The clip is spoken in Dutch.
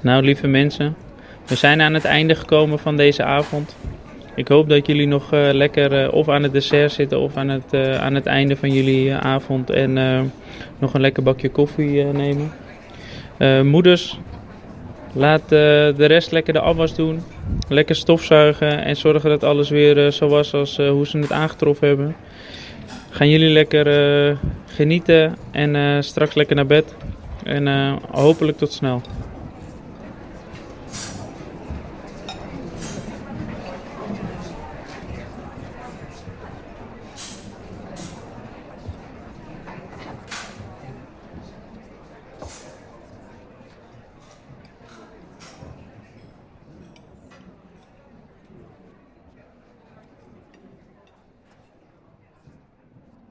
Nou, lieve mensen, we zijn aan het einde gekomen van deze avond. Ik hoop dat jullie nog eh, lekker eh, of aan het dessert zitten of aan het, eh, aan het einde van jullie avond en nog een lekker bakje koffie nemen. Moeders, laat de rest lekker de afwas doen. Lekker stofzuigen en zorgen dat alles weer zo was als hoe ze het aangetroffen hebben. Gaan jullie lekker genieten en straks lekker naar bed. En hopelijk tot snel.